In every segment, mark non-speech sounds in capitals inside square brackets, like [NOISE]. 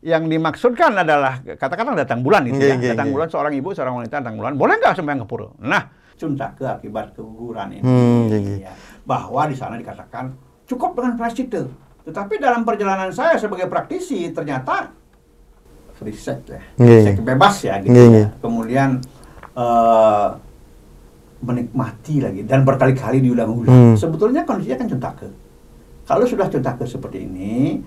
yang dimaksudkan adalah katakanlah datang bulan itu Nggih, ya. nggih, datang nggih. bulan seorang ibu, seorang wanita datang bulan, boleh nggak sembahyang ke pura? Nah, cunta ke akibat keguguran ini. Hmm. Ya. Bahwa di sana dikatakan cukup dengan prasita. Tetapi dalam perjalanan saya sebagai praktisi ternyata riset ya, riset bebas ya gitu. Ya. Kemudian eh, menikmati lagi dan berkali-kali Hmm. diulang-ulang. Sebetulnya kondisinya kan cuntake. Kalau sudah cuntake seperti ini,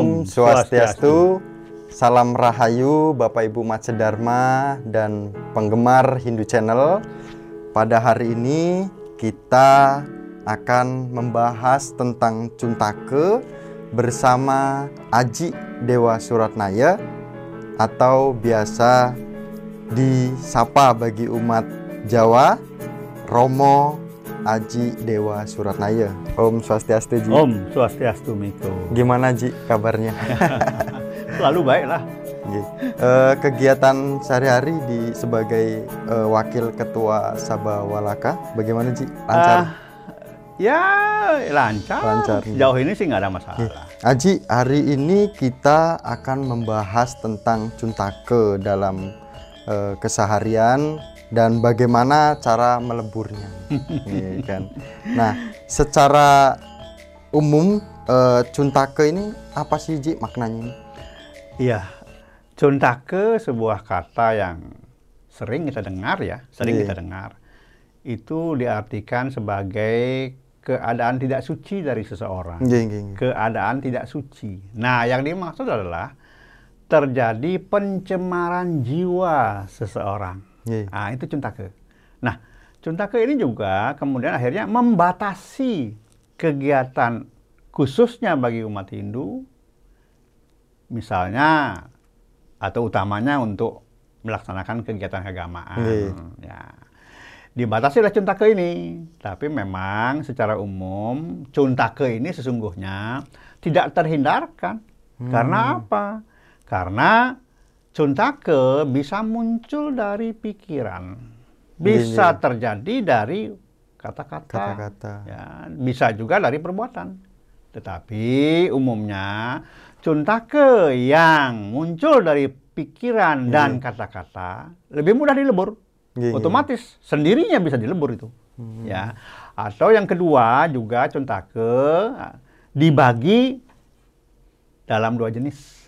Om Swastiastu, salam rahayu Bapak Ibu Mace Dharma dan penggemar Hindu Channel. Pada hari ini kita akan membahas tentang Cuntake bersama Aji Dewa Suratnaya atau biasa disapa bagi umat Jawa Romo Aji Dewa Suratnaya. Om Swastiastu Ji. Om Swastiastu Miko. Gimana Ji kabarnya? [LAUGHS] Selalu baik lah. Eh, kegiatan sehari-hari di sebagai eh, wakil ketua Sabah Walaka bagaimana Ji? Lancar? Ah, ya lancar. Lancar. Sejauh ini sih nggak ada masalah. Aji, hari ini kita akan membahas tentang Cuntake dalam eh, keseharian dan bagaimana cara meleburnya. [LAUGHS] Iya kan. Nah, secara umum eh, Cuntake ini apa sih Ji maknanya ini? Iya. Cuntake sebuah kata yang sering kita dengar ya, sering Iya. kita dengar. Itu diartikan sebagai keadaan tidak suci dari seseorang. Nggih, nggih, nggih. Keadaan tidak suci. Nah, yang dimaksud adalah terjadi pencemaran jiwa seseorang. Nggih. Nah, itu cuntake. Nah, cuntake ini juga kemudian akhirnya membatasi kegiatan khususnya bagi umat Hindu, misalnya atau utamanya untuk melaksanakan kegiatan keagamaan. Nggih. Ya. Dibatasi oleh cuntake ini, tapi memang secara umum cuntake ini sesungguhnya tidak terhindarkan. Karena apa? Karena cuntake bisa muncul dari pikiran, bisa Nggih, terjadi dari kata-kata, ya, bisa juga dari perbuatan. Tetapi umumnya cuntake yang muncul dari pikiran dan kata-kata lebih mudah dilebur. Nggih, Otomatis sendirinya bisa dilebur itu. Ya. Atau yang kedua juga cuntake dibagi dalam dua jenis.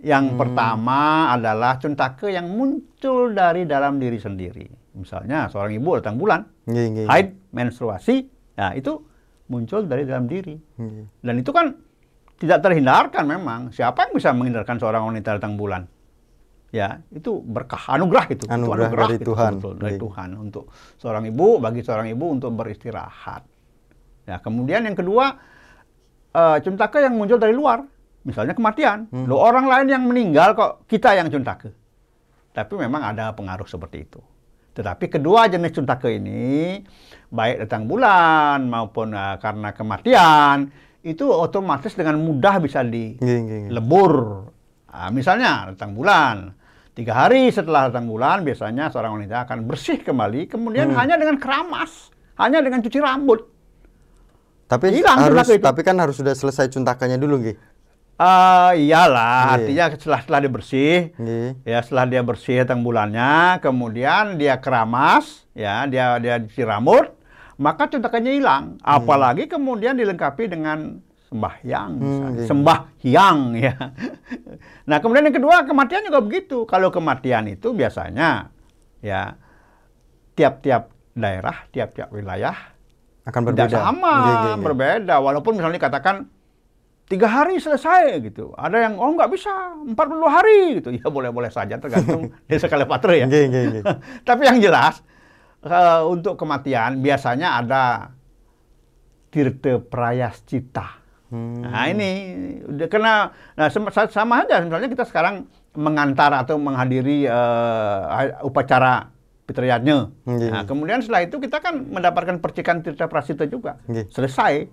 Yang pertama adalah cuntake yang muncul dari dalam diri sendiri. Misalnya seorang ibu datang bulan, Nggih, nggih. haid, menstruasi, ya itu muncul dari dalam diri. Nggih. Dan itu kan tidak terhindarkan memang. Siapa yang bisa menghindarkan seorang wanita datang bulan? Ya, itu berkah, anugerah itu. Itu Anugerah dari itu, Tuhan. betul, dari Iya. Tuhan untuk seorang ibu, bagi seorang ibu untuk beristirahat. Ya, kemudian yang kedua, eh cuntake yang muncul dari luar. Misalnya kematian. Hmm. Loh, orang lain yang meninggal kok kita yang cuntake. Tapi memang ada pengaruh seperti itu. Tetapi kedua jenis cuntake ini, baik datang bulan maupun eh, karena kematian, itu otomatis dengan mudah bisa Nggih, nggih, nggih. dilebur. Ah, misalnya datang bulan, tiga hari setelah datang bulan biasanya seorang wanita akan bersih kembali, kemudian Hmm. hanya dengan keramas, hanya dengan cuci rambut. Tapi Hilang harus tapi kan harus sudah selesai cuntakannya dulu nggih. Ah, iyalah, Iya. artinya setelah setelah dia bersih, Nggih. ya setelah dia bersih datang bulannya, kemudian dia keramas, ya dia dia cuci rambut, maka cuntakannya hilang. Apalagi kemudian dilengkapi dengan sembahyang, misalnya. iya. sembahyang ya. Nah kemudian yang kedua kematian juga begitu. Kalau kematian itu biasanya ya tiap-tiap daerah, tiap-tiap wilayah Akan tidak berbeda. sama, Nggih, nggih, nggih. berbeda. Walaupun misalnya dikatakan tiga hari selesai gitu. Ada yang oh nggak bisa 40 hari gitu. Ya boleh-boleh saja tergantung [LAUGHS] desa Kalepatre ya. Nggih, nggih, nggih. Tapi yang jelas eh, untuk kematian biasanya ada tirte prayascita. Hmm. Nah ini udah kena nah sama aja misalnya kita sekarang mengantar atau menghadiri eh, upacara Pitrayatnya. Nggih. Nah, kemudian setelah itu kita kan mendapatkan percikan tirta prasita juga. Nggih. Selesai.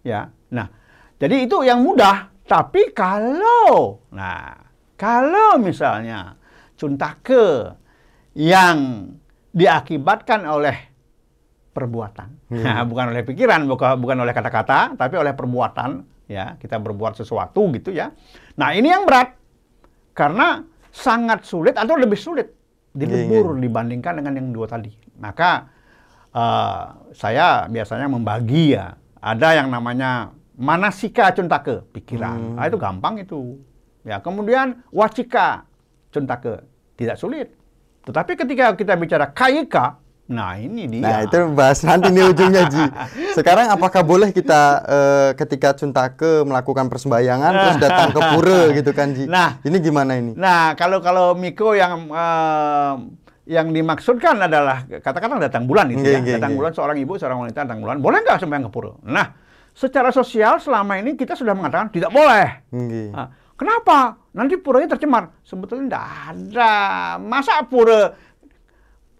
Ya. Nah, jadi itu yang mudah. Tapi kalau nah, kalau misalnya cuntake yang diakibatkan oleh perbuatan. Hmm. Nah, bukan oleh pikiran, bukan bukan oleh kata-kata, tapi oleh perbuatan. Ya, kita berbuat sesuatu gitu ya. Nah, ini yang berat karena sangat sulit atau lebih sulit dilebur dibandingkan dengan yang dua tadi. Maka uh, saya biasanya membagi ya. Ada yang namanya manasika cuntake, pikiran. Hmm. Ah, itu gampang itu. Ya, kemudian wacika cuntake, tidak sulit. Tetapi ketika kita bicara kayika, nah ini dia. Nah, itu bahas nanti nih ujungnya, Ji. Sekarang apakah boleh kita eh, ketika Cuntake melakukan persembahyangan terus datang ke pura gitu kan, Ji? Nah. ini gimana ini? Nah, kalau kalau Miko yang eh, yang dimaksudkan adalah katakanlah datang bulan itu Nggih, ya. datang bulan seorang ibu, seorang wanita datang bulan, boleh nggak sembahyang ke pura? Nah, secara sosial selama ini kita sudah mengatakan tidak boleh. Nah, kenapa? Nanti puranya tercemar. Sebetulnya tidak ada. Masa pura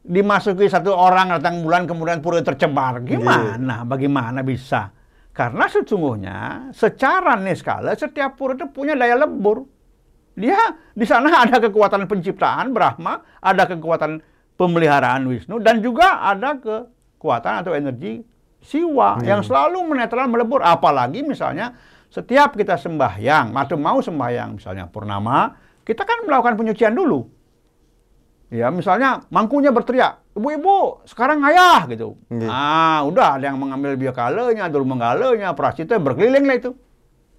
dimasuki satu orang datang bulan kemudian pura tercemar? Gimana? Bagaimana bisa? Karena sesungguhnya secara niskala setiap pura itu punya daya lebur. Dia di sana ada kekuatan penciptaan Brahma, ada kekuatan pemeliharaan Wisnu dan juga ada kekuatan atau energi Siwa yang selalu menetral melebur. Apalagi misalnya setiap kita sembahyang atau mau sembahyang misalnya purnama, kita kan melakukan penyucian dulu. Ya, misalnya mangkunya berteriak, ibu-ibu sekarang ayah gitu. Nggih. Ah, udah ada yang mengambil biokalenya, dulu menggalenya, prasita berkeliling lah itu.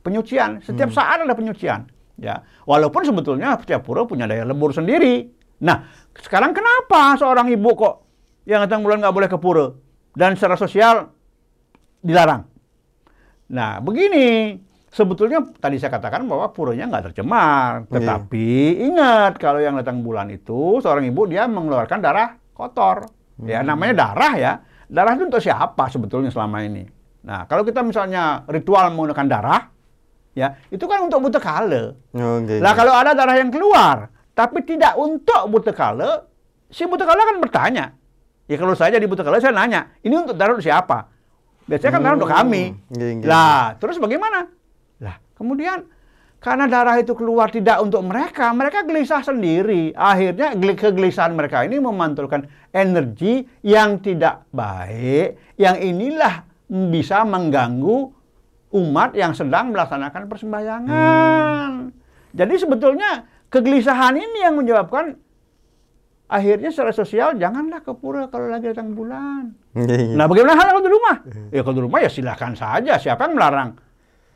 Penyucian, setiap saat ada penyucian. Ya, walaupun sebetulnya setiap pura punya daya lebur sendiri. Nah, sekarang kenapa seorang ibu kok yang datang bulan nggak boleh ke pura dan secara sosial dilarang? Nah, begini. Sebetulnya tadi saya katakan bahwa puranya nggak tercemar. Iya. Tetapi ingat kalau yang datang bulan itu seorang ibu dia mengeluarkan darah kotor. Ya namanya darah ya. Darah itu untuk siapa sebetulnya selama ini? Nah kalau kita misalnya ritual menggunakan darah, ya itu kan untuk buta kala. Oh, Lah nggih. kalau ada darah yang keluar, tapi tidak untuk buta kala, si buta kala kan bertanya. Ya kalau saya jadi buta kala saya nanya, ini untuk darah untuk siapa? Biasanya kan darah untuk kami. Nggih, nggih. Lah, terus bagaimana? Lah, kemudian karena darah itu keluar tidak untuk mereka, mereka gelisah sendiri. Akhirnya gel- kegelisahan mereka ini memantulkan energi yang tidak baik, yang inilah bisa mengganggu umat yang sedang melaksanakan persembahyangan. Jadi sebetulnya kegelisahan ini yang menyebabkan akhirnya secara sosial janganlah ke pura kalau lagi datang bulan. Nggih, nggih. Nah, bagaimana hal kalau di rumah? Ya kalau di rumah ya silakan saja, siapa yang melarang?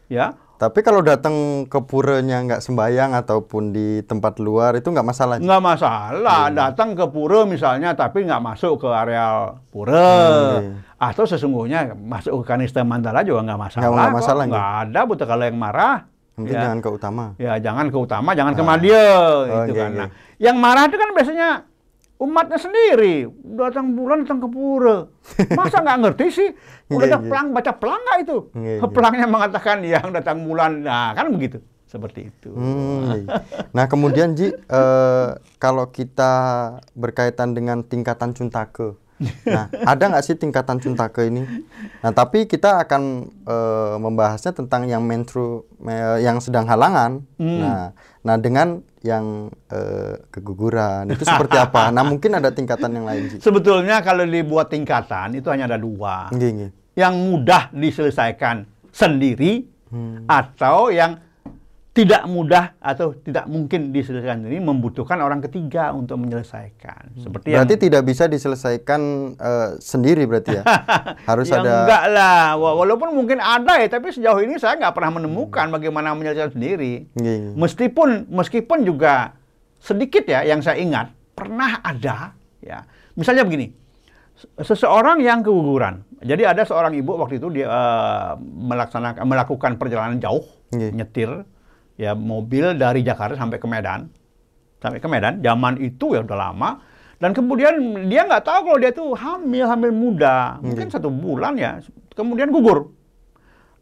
Ya, Tapi kalau datang ke puranya nggak sembayang ataupun di tempat luar itu nggak masalah. Nggak masalah datang ke pura misalnya tapi nggak masuk ke area pura Hmm. atau sesungguhnya masuk ke kanista mandala juga nggak masalah Nggak- masalah, nggak ada buta kalau yang marah penting ya. jangan ke utama. ya jangan ke utama jangan ke madya Oh, itu oke, kan oke. Nah, yang marah itu kan biasanya umatnya sendiri. Datang bulan datang ke pura. [LAUGHS] Masa nggak ngerti sih? Udah Iya, ada iya. pelang baca pelang nggak itu? Iya, pelangnya mengatakan yang datang bulan. Nah kan begitu. Seperti itu. Hmm. Nah kemudian Ji, eh, kalau kita berkaitan dengan tingkatan cuntake, nah ada nggak sih tingkatan cuntake ini? Nah tapi kita akan eh, membahasnya tentang yang mentru, me- yang sedang halangan. Nah, nah dengan yang eh, keguguran itu seperti apa? Nah mungkin ada tingkatan yang lain Ji. Sebetulnya kalau dibuat tingkatan itu hanya ada dua. Nggih, nggih. Yang mudah diselesaikan sendiri Hmm. atau yang tidak mudah atau tidak mungkin diselesaikan sendiri membutuhkan orang ketiga untuk menyelesaikan. Seperti Berarti yang tidak bisa diselesaikan eh, sendiri berarti ya? [LAUGHS] Harus Ya ada. enggak lah, Wa- walaupun mungkin ada ya, tapi sejauh ini saya nggak pernah menemukan bagaimana menyelesaikan sendiri. Nggih. Meskipun meskipun juga sedikit ya yang saya ingat pernah ada ya. Misalnya begini. Seseorang yang keguguran. Jadi ada seorang ibu waktu itu dia eh, melaksanakan melakukan perjalanan jauh Nggih. nyetir ya mobil dari Jakarta sampai ke Medan. Sampai ke Medan, zaman itu ya udah lama dan kemudian dia nggak tahu kalau dia tuh hamil, hamil muda, mungkin satu bulan ya, kemudian gugur.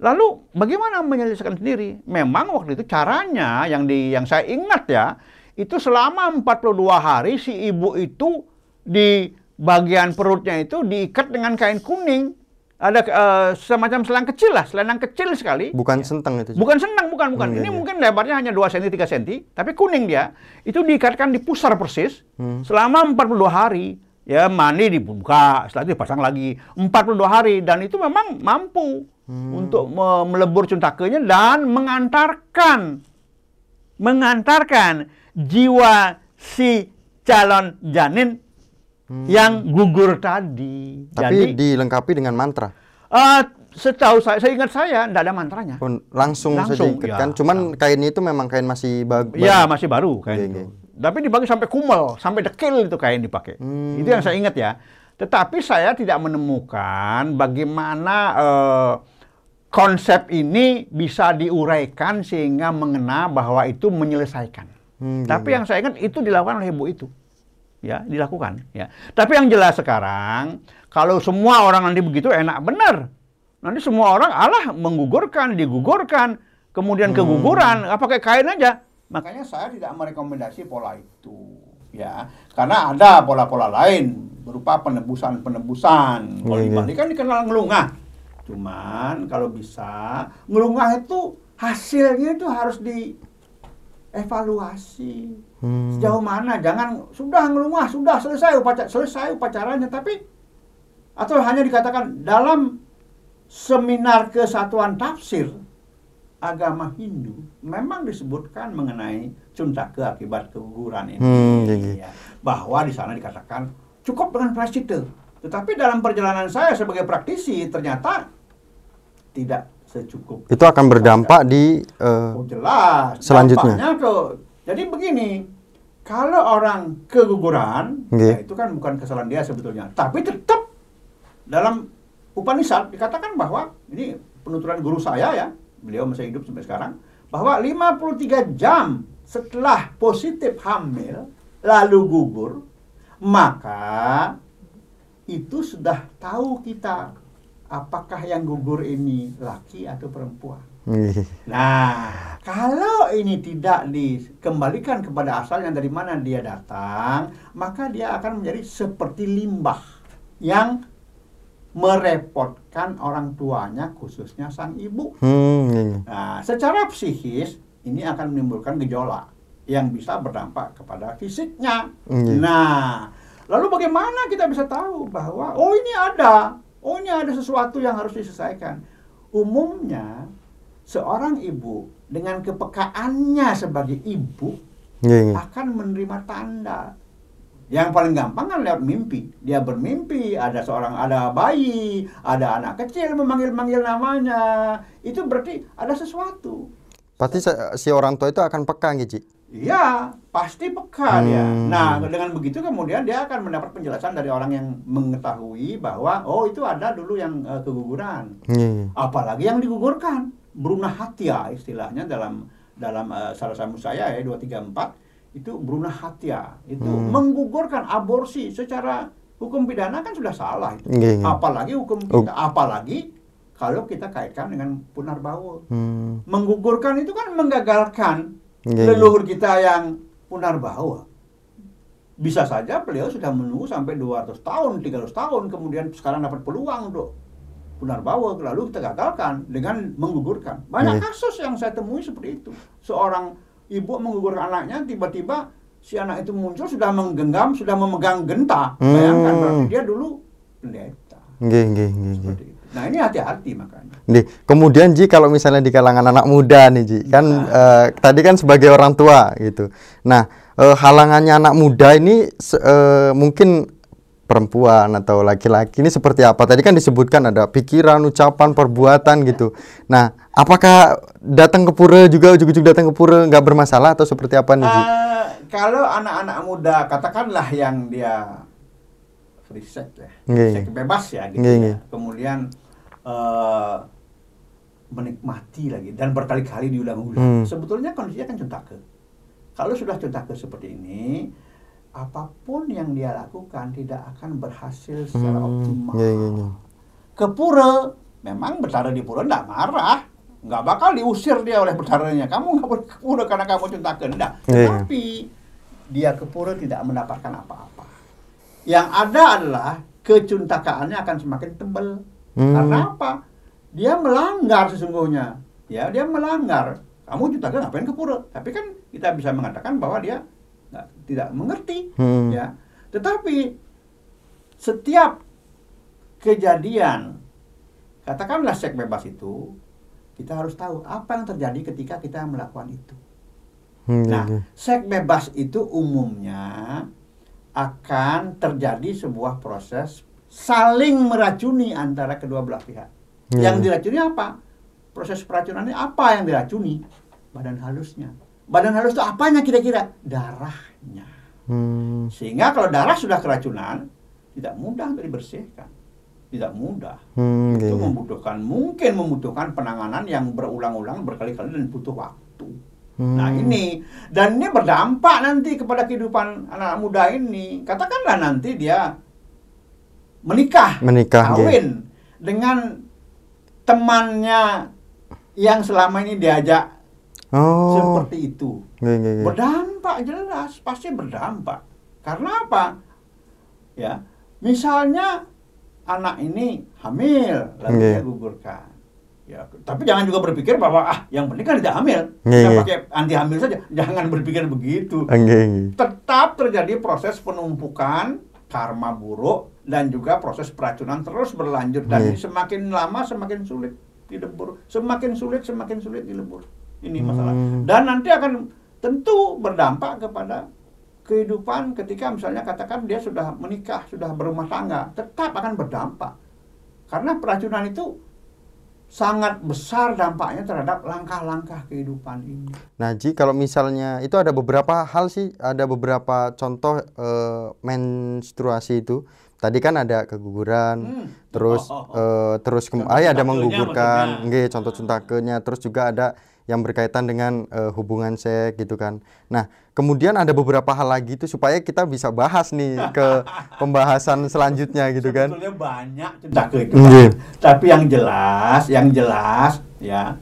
Lalu bagaimana menyelesaikan sendiri? Memang waktu itu caranya yang di yang saya ingat ya, itu selama 42 hari si ibu itu di bagian perutnya itu diikat dengan kain kuning. Ada eh, semacam selang kecil lah, selendang kecil sekali. Bukan senteng itu. Ji. Bukan senang, bukan, bukan. Hmm, iya, Ini iya. mungkin lebarnya hanya 2 cm, 3 cm, tapi kuning dia. Itu diikatkan di pusar persis Hmm. selama 42 hari. Ya mandi dibuka, setelah itu dipasang lagi 42 hari dan itu memang mampu Hmm. untuk me- melebur cuntakenya dan mengantarkan mengantarkan jiwa si calon janin yang gugur tadi. Hmm. Tapi Jadi dilengkapi dengan mantra. eh, setahu saya, saya ingat saya tidak ada mantranya. Pun langsung, saja Langsung, ikatkan. ya. Cuman kain itu memang kain masih bagus. Ya masih baru kain Iya, itu. iya. Tapi dibagi sampai kumel, sampai dekil itu kain dipakai. Hmm. Itu yang saya ingat ya. Tetapi saya tidak menemukan bagaimana eh, konsep ini bisa diuraikan sehingga mengena bahwa itu menyelesaikan. Hmm, Tapi yang saya ingat itu dilakukan oleh ibu itu. Ya, dilakukan, ya. Tapi yang jelas sekarang kalau semua orang nanti begitu enak benar. Nanti semua orang alah menggugurkan, digugurkan, kemudian keguguran, apa pakai kain aja. Makanya saya tidak merekomendasi pola itu, ya. Karena ada pola-pola lain berupa penebusan-penebusan. Kalau Iya, di iya. Bali kan dikenal ngelungah. Cuman kalau bisa ngelungah itu hasilnya itu harus dievaluasi. Hmm. Sejauh mana? Jangan sudah ngelungah, sudah selesai upacara, selesai upacaranya, tapi atau hanya dikatakan dalam seminar kesatuan tafsir agama Hindu memang disebutkan mengenai cuntake akibat keguguran ini. Hmm, iya, iya. Ya, bahwa di sana dikatakan cukup dengan prascita. Tetapi dalam perjalanan saya sebagai praktisi ternyata tidak secukup Itu akan berdampak di eh, Oh jelas. Selanjutnya. Dampaknya ke, jadi begini, kalau orang keguguran, Nggih. ya itu kan bukan kesalahan dia sebetulnya. Tapi tetap dalam Upanishad dikatakan bahwa ini penuturan guru saya ya, beliau masih hidup sampai sekarang, bahwa 53 jam setelah positif hamil lalu gugur, maka itu sudah tahu kita apakah yang gugur ini laki atau perempuan. Nah, kalau ini tidak dikembalikan kepada asalnya dari mana dia datang, maka dia akan menjadi seperti limbah yang merepotkan orang tuanya, khususnya sang ibu. Hmm, iya, iya. Nah, secara psikis ini akan menimbulkan gejolak yang bisa berdampak kepada fisiknya. Iya. Nah, lalu bagaimana kita bisa tahu bahwa oh ini ada, oh ini ada sesuatu yang harus diselesaikan. Umumnya seorang ibu dengan kepekaannya sebagai ibu Iya, iya. akan menerima tanda. Yang paling gampang kan lewat mimpi. Dia bermimpi, ada seorang, ada bayi, ada anak kecil memanggil-manggil namanya. Itu berarti ada sesuatu. Pasti si orang tua itu akan peka gitu, Ci. Iya, pasti peka dia. Hmm. Nah, dengan begitu kemudian dia akan mendapat penjelasan dari orang yang mengetahui bahwa oh itu ada dulu yang eh, keguguran. Iya. Apalagi yang digugurkan, Bruna Hatia istilahnya dalam dalam eh, salah satu saya ya 234 itu Bruna Hatia itu Hmm. menggugurkan aborsi secara hukum pidana kan sudah salah itu. Iya. Apalagi hukum Oh. kita, apalagi kalau kita kaitkan dengan punarbawa. Hmm. Menggugurkan itu kan menggagalkan Iya, iya. leluhur kita yang punarbawa. Bisa saja beliau sudah menunggu sampai 200 tahun, 300 tahun, kemudian sekarang dapat peluang untuk punarbawa, lalu kita gagalkan dengan menggugurkan. Banyak Iya. kasus yang saya temui seperti itu. Seorang ibu menggugurkan anaknya, tiba-tiba si anak itu muncul sudah menggenggam, sudah memegang genta. Bayangkan, Hmm. berarti dia dulu pendeta. Nggih, nggih, nggih. Seperti itu. Nah ini hati-hati makanya. Nih, kemudian Ji kalau misalnya di kalangan anak muda nih Ji, kan eh, tadi kan sebagai orang tua gitu. Nah, eh, halangannya anak muda ini eh, mungkin perempuan atau laki-laki ini seperti apa? Tadi kan disebutkan ada pikiran, ucapan, perbuatan gitu. Nah, apakah datang ke pura juga ujuk-ujuk datang ke pura nggak bermasalah atau seperti apa nih Ji? Eh, kalau anak-anak muda katakanlah yang dia free sex ya, seks bebas ya gitu ya. Kemudian eh, menikmati lagi dan berkali-kali diulang-ulang. Hmm. Sebetulnya kondisinya kan cuntake. Kalau sudah cuntake seperti ini, apa pun yang dia lakukan tidak akan berhasil secara Hmm, optimal. iya, iya, iya. Ke pura, memang bertara di pura tidak marah. Nggak bakal diusir dia oleh bertaranya. Kamu nggak boleh ke pura karena kamu cuntake. Enggak. Iya. Tetapi dia ke pura tidak mendapatkan apa-apa. Yang ada adalah kecuntakaannya akan semakin tebal. Hmm. Karena apa? Dia melanggar sesungguhnya. Ya, dia melanggar. Kamu cuntake ngapain ke pura? Tapi kan kita bisa mengatakan bahwa dia nggak- tidak mengerti. Hmm. Ya. Tetapi setiap kejadian, katakanlah seks bebas itu, kita harus tahu apa yang terjadi ketika kita melakukan itu. Hmm, Nah, oke. seks bebas itu umumnya akan terjadi sebuah proses saling meracuni antara kedua belah pihak. Iya. Yang diracuni apa? Proses peracunannya apa yang diracuni? Badan halusnya. Badan halus itu apanya kira-kira? Darahnya. Hmm, Sehingga kalau darah sudah keracunan, tidak mudah untuk dibersihkan. Tidak mudah. hmm, Itu oke. membutuhkan, mungkin membutuhkan penanganan yang berulang-ulang, berkali-kali dan butuh waktu. Hmm. Nah ini, dan ini berdampak nanti kepada kehidupan anak muda ini. Katakanlah nanti dia menikah, Menikah, nggih. kawin dengan temannya yang selama ini diajak Oh, seperti itu. nggih, nggih, nggih. Berdampak jelas, pasti berdampak. Karena apa? Ya, misalnya anak ini hamil lalu Nggih. dia gugurkan. Ya, tapi jangan juga berpikir bahwa ah yang penting kan tidak hamil. Saya nggih. pakai anti hamil saja. Jangan berpikir begitu. Ah, nggih, nggih. Tetap terjadi proses penumpukan karma buruk dan juga proses peracunan terus berlanjut dan Nggih. ini semakin lama semakin sulit dilebur, semakin sulit semakin sulit dilebur. Ini masalah. Hmm. Dan nanti akan tentu berdampak kepada kehidupan ketika misalnya katakan dia sudah menikah, sudah berumah tangga, tetap akan berdampak. Karena peracunan itu sangat besar dampaknya terhadap langkah-langkah kehidupan ini. Nah, Ji, kalau misalnya itu ada beberapa hal sih, ada beberapa contoh eh, menstruasi itu. Tadi kan ada keguguran, Hmm. terus Oh, oh, oh. eh, terus ah, ya ada menggugurkan, nggih, contoh cuntakenya, terus juga ada yang berkaitan dengan eh, hubungan seks gitu kan. Nah, kemudian ada beberapa hal lagi itu supaya kita bisa bahas nih ke [LAUGHS] pembahasan selanjutnya gitu kan. Sebetulnya banyak itu. Nggih. Pak. Tapi yang jelas, yang jelas ya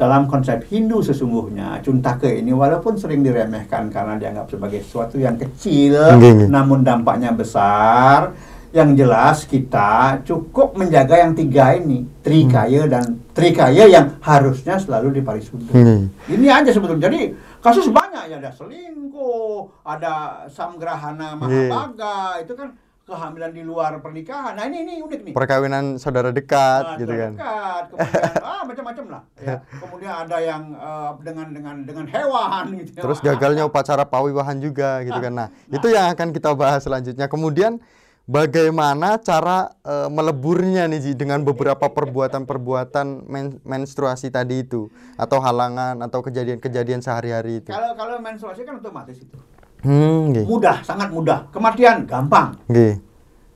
dalam konsep Hindu sesungguhnya cuntake ini walaupun sering diremehkan karena dianggap sebagai sesuatu yang kecil nggih. namun dampaknya besar yang jelas kita cukup menjaga yang tiga ini trikaya dan trikaya yang harusnya selalu diparisuda Nggih. ini aja sebetulnya jadi kasus banyak ya ada selingkuh ada samgrahana mahabaga itu kan kehamilan di luar pernikahan nah ini ini unik nih Perkawinan saudara dekat Nah, gitu kan. dekat, kemudian [LAUGHS] ah macam-macam lah ya. Kemudian ada yang eh, dengan dengan dengan hewan gitu. Terus gagalnya upacara pawiwahan juga gitu kan. Nah, itu yang akan kita bahas selanjutnya. Kemudian bagaimana cara eh, meleburnya nih Ji dengan beberapa perbuatan-perbuatan men- menstruasi tadi itu atau halangan atau kejadian-kejadian sehari-hari itu. Kalau kalau menstruasi kan otomatis itu. Hmm, nggih. Mudah, sangat mudah. Kematian gampang. Nggih.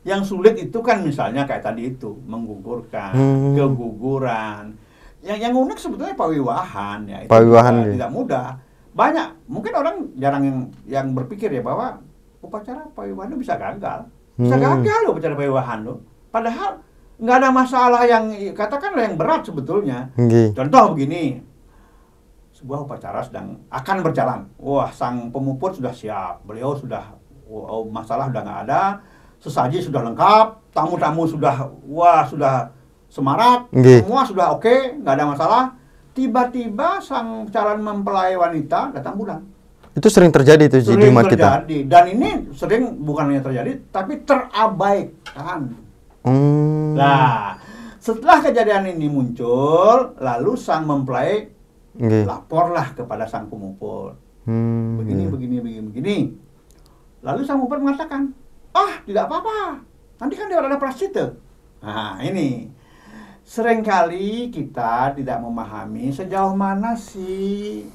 Yang sulit itu kan misalnya kayak tadi itu, menggugurkan, Hmm. keguguran. Yang yang unik sebetulnya pawiwahan ya. Itu Pawiwahan, juga iya. tidak mudah. Banyak, mungkin orang jarang yang yang berpikir ya bahwa upacara pawiwahan itu bisa gagal. Bisa Hmm. gagal loh upacara pawiwahan loh. Padahal nggak ada masalah yang katakanlah yang berat sebetulnya. Nggih. Contoh begini, sebuah upacara sedang akan berjalan. Wah, sang pemuput sudah siap, beliau sudah oh, masalah sudah nggak ada, sesaji sudah lengkap, tamu-tamu sudah wah sudah semarak, Nggih. semua sudah oke, nggak ada masalah. Tiba-tiba sang calon mempelai wanita datang bulan. Itu sering terjadi itu Ji, di Sering umat kita. terjadi dan ini sering bukan hanya terjadi, tapi terabaikan. Hmm. Nah, setelah kejadian ini muncul, lalu sang mempelai Nggih. laporlah kepada sang pemuput. Hmm. Begini, begini, begini, begini. Lalu sang pemuput mengatakan, ah tidak apa-apa, nanti kan dia ada prasita. Nah ini, sering kali kita tidak memahami sejauh mana sih,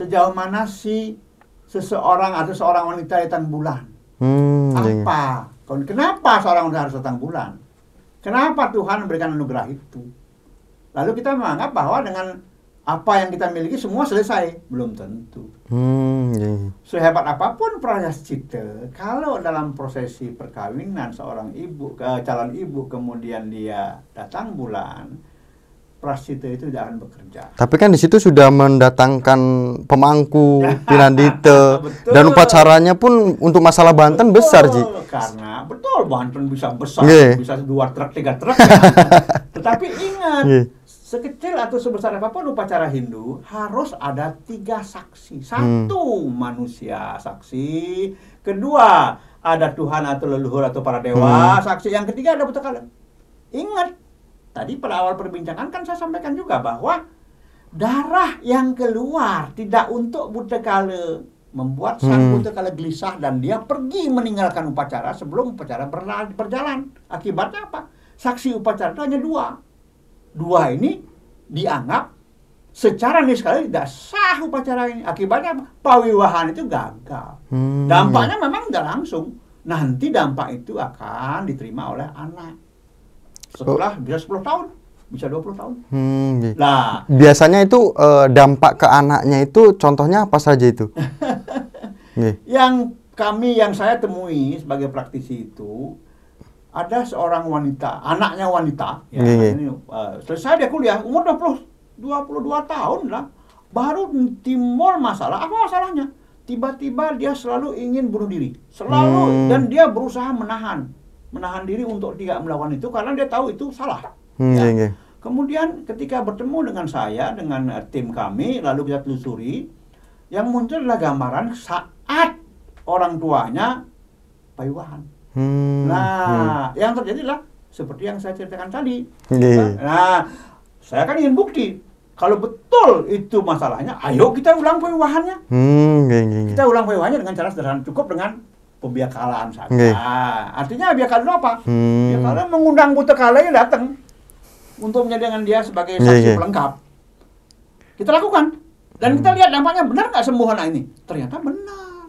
sejauh mana sih seseorang atau seorang wanita datang bulan. Hmm, nggih. Apa? Kenapa seorang wanita harus datang bulan? Kenapa Tuhan memberikan anugerah itu? Lalu kita menganggap bahwa dengan apa yang kita miliki semua selesai. Belum tentu. Hmm, nggih. Sehebat apa pun prayaschita, kalau dalam prosesi perkawinan seorang ibu, ke calon ibu, kemudian dia datang bulan, prayaschita itu tidak akan bekerja. Tapi kan di situ sudah mendatangkan pemangku, [LAUGHS] pinandite, Betul. dan upacaranya pun untuk masalah Banten besar, Ji. Betul, Karena betul Banten bisa besar, bisa dua truk, tiga truk. ya. [LAUGHS] Tetapi ingat, sekecil atau sebesar apa pun upacara Hindu harus ada tiga saksi. Hmm. Satu manusia saksi, kedua ada Tuhan atau leluhur atau para dewa, saksi yang ketiga ada kala. Ingat, tadi pada awal perbincangan kan saya sampaikan juga bahwa darah yang keluar tidak untuk buta kala membuat sang Hmm. buta kala gelisah dan dia pergi meninggalkan upacara sebelum upacara berjalan. Akibatnya apa? Saksi upacara itu hanya dua. Dua ini dianggap secara niskala tidak sah upacara ini. Akibatnya apa? Pawiwahan itu gagal. Hmm. Dampaknya memang nggak langsung. Nanti dampak itu akan diterima oleh anak. Setelah bisa 10 tahun, bisa 20 tahun. Hmm, iya. Nah, Biasanya itu eh, dampak ke anaknya itu contohnya apa saja itu? [LAUGHS] Yang kami yang saya temui sebagai praktisi itu ada seorang wanita, anaknya wanita, ya, Iya, iya. ini, eh, selesai dia kuliah umur 20 22 tahun lah, baru timbul masalah. Apa masalahnya? Tiba-tiba dia selalu ingin bunuh diri, selalu Hmm. dan dia berusaha menahan, menahan diri untuk tidak melakukan itu karena dia tahu itu salah. Hmm, Ya. iya, iya. Kemudian ketika bertemu dengan saya, dengan eh, tim kami, lalu kita telusuri, yang muncul adalah gambaran saat orang tuanya payuhan. Hmm, Nah, yang terjadi adalah seperti yang saya ceritakan tadi. Iya. Nah, saya kan ingin bukti. Kalau betul itu masalahnya, ayo kita ulang payuhannya. Hmm, iya, iya, iya. Kita ulang payuhannya dengan cara sederhana, cukup dengan pembiakalaan saja. Nggih. Artinya biakalan apa? Hmm. Biakalan mengundang buta kala yang datang untuk menjadikan dia sebagai Nggih, saksi nggih. pelengkap. Kita lakukan dan kita lihat dampaknya benar nggak sembuh anak ini? Ternyata benar.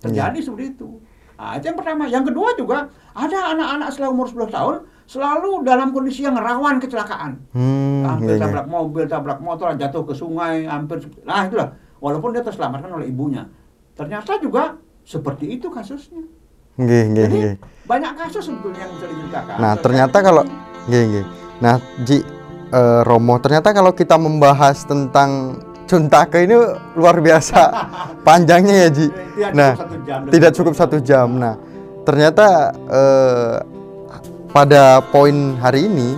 Terjadi seperti itu. Nah, itu yang pertama. Yang kedua juga ada anak-anak setelah umur 10 tahun selalu dalam kondisi yang rawan kecelakaan. Hmm, hampir iya, iya. tabrak mobil, tabrak motor, jatuh ke sungai, hampir nah itulah. Walaupun dia terselamatkan oleh ibunya. Ternyata juga seperti itu kasusnya. Nggih, nggih, Jadi nggih. banyak kasus sebetulnya yang bisa diceritakan. Nah, ternyata kalau nggih, nggih. Nah, Ji eh, Romo, ternyata kalau kita membahas tentang Cuntake ini luar biasa [LAUGHS] panjangnya ya, Ji. Tidak Nah, cukup satu jam tidak cukup satu jam. Nah, ternyata eh, pada poin hari ini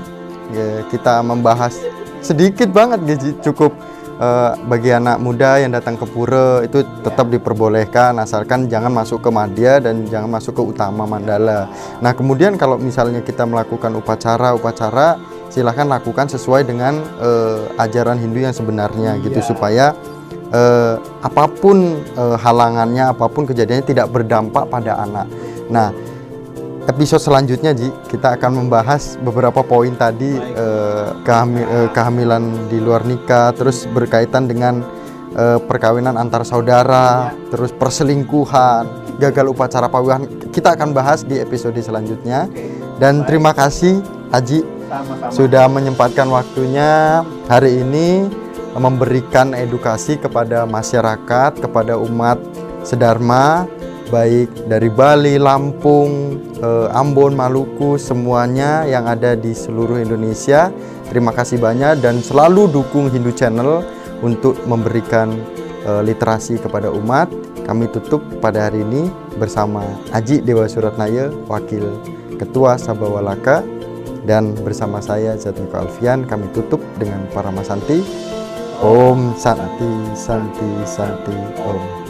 ya, kita membahas sedikit banget ya, Ji. cukup eh, bagi anak muda yang datang ke pura itu tetap diperbolehkan asalkan jangan masuk ke madya dan jangan masuk ke utama mandala. Nah, kemudian kalau misalnya kita melakukan upacara-upacara silahkan lakukan sesuai dengan eh, ajaran Hindu yang sebenarnya gitu Iya. supaya eh, apa pun eh, halangannya, apa pun kejadiannya tidak berdampak pada anak. Nah, episode selanjutnya Ji, kita akan membahas beberapa poin tadi eh, kehami- eh, kehamilan di luar nikah, terus berkaitan dengan eh, perkawinan antar saudara, Ya. terus perselingkuhan, gagal upacara pawihan. Kita akan bahas di episode selanjutnya. Oke. Dan Baik. terima kasih Haji Sama-sama. sudah menyempatkan waktunya hari ini memberikan edukasi kepada masyarakat, kepada umat Sedharma, baik dari Bali, Lampung, eh, Ambon, Maluku, semuanya yang ada di seluruh Indonesia. Terima kasih banyak dan selalu dukung Hindu Channel untuk memberikan eh, literasi kepada umat. Kami tutup pada hari ini bersama Aji Dewa Suratnaya, Wakil Ketua Sabawalaka dan bersama saya Jatmiko Alfian kami tutup dengan para masanti Om Santi Santi Santi Om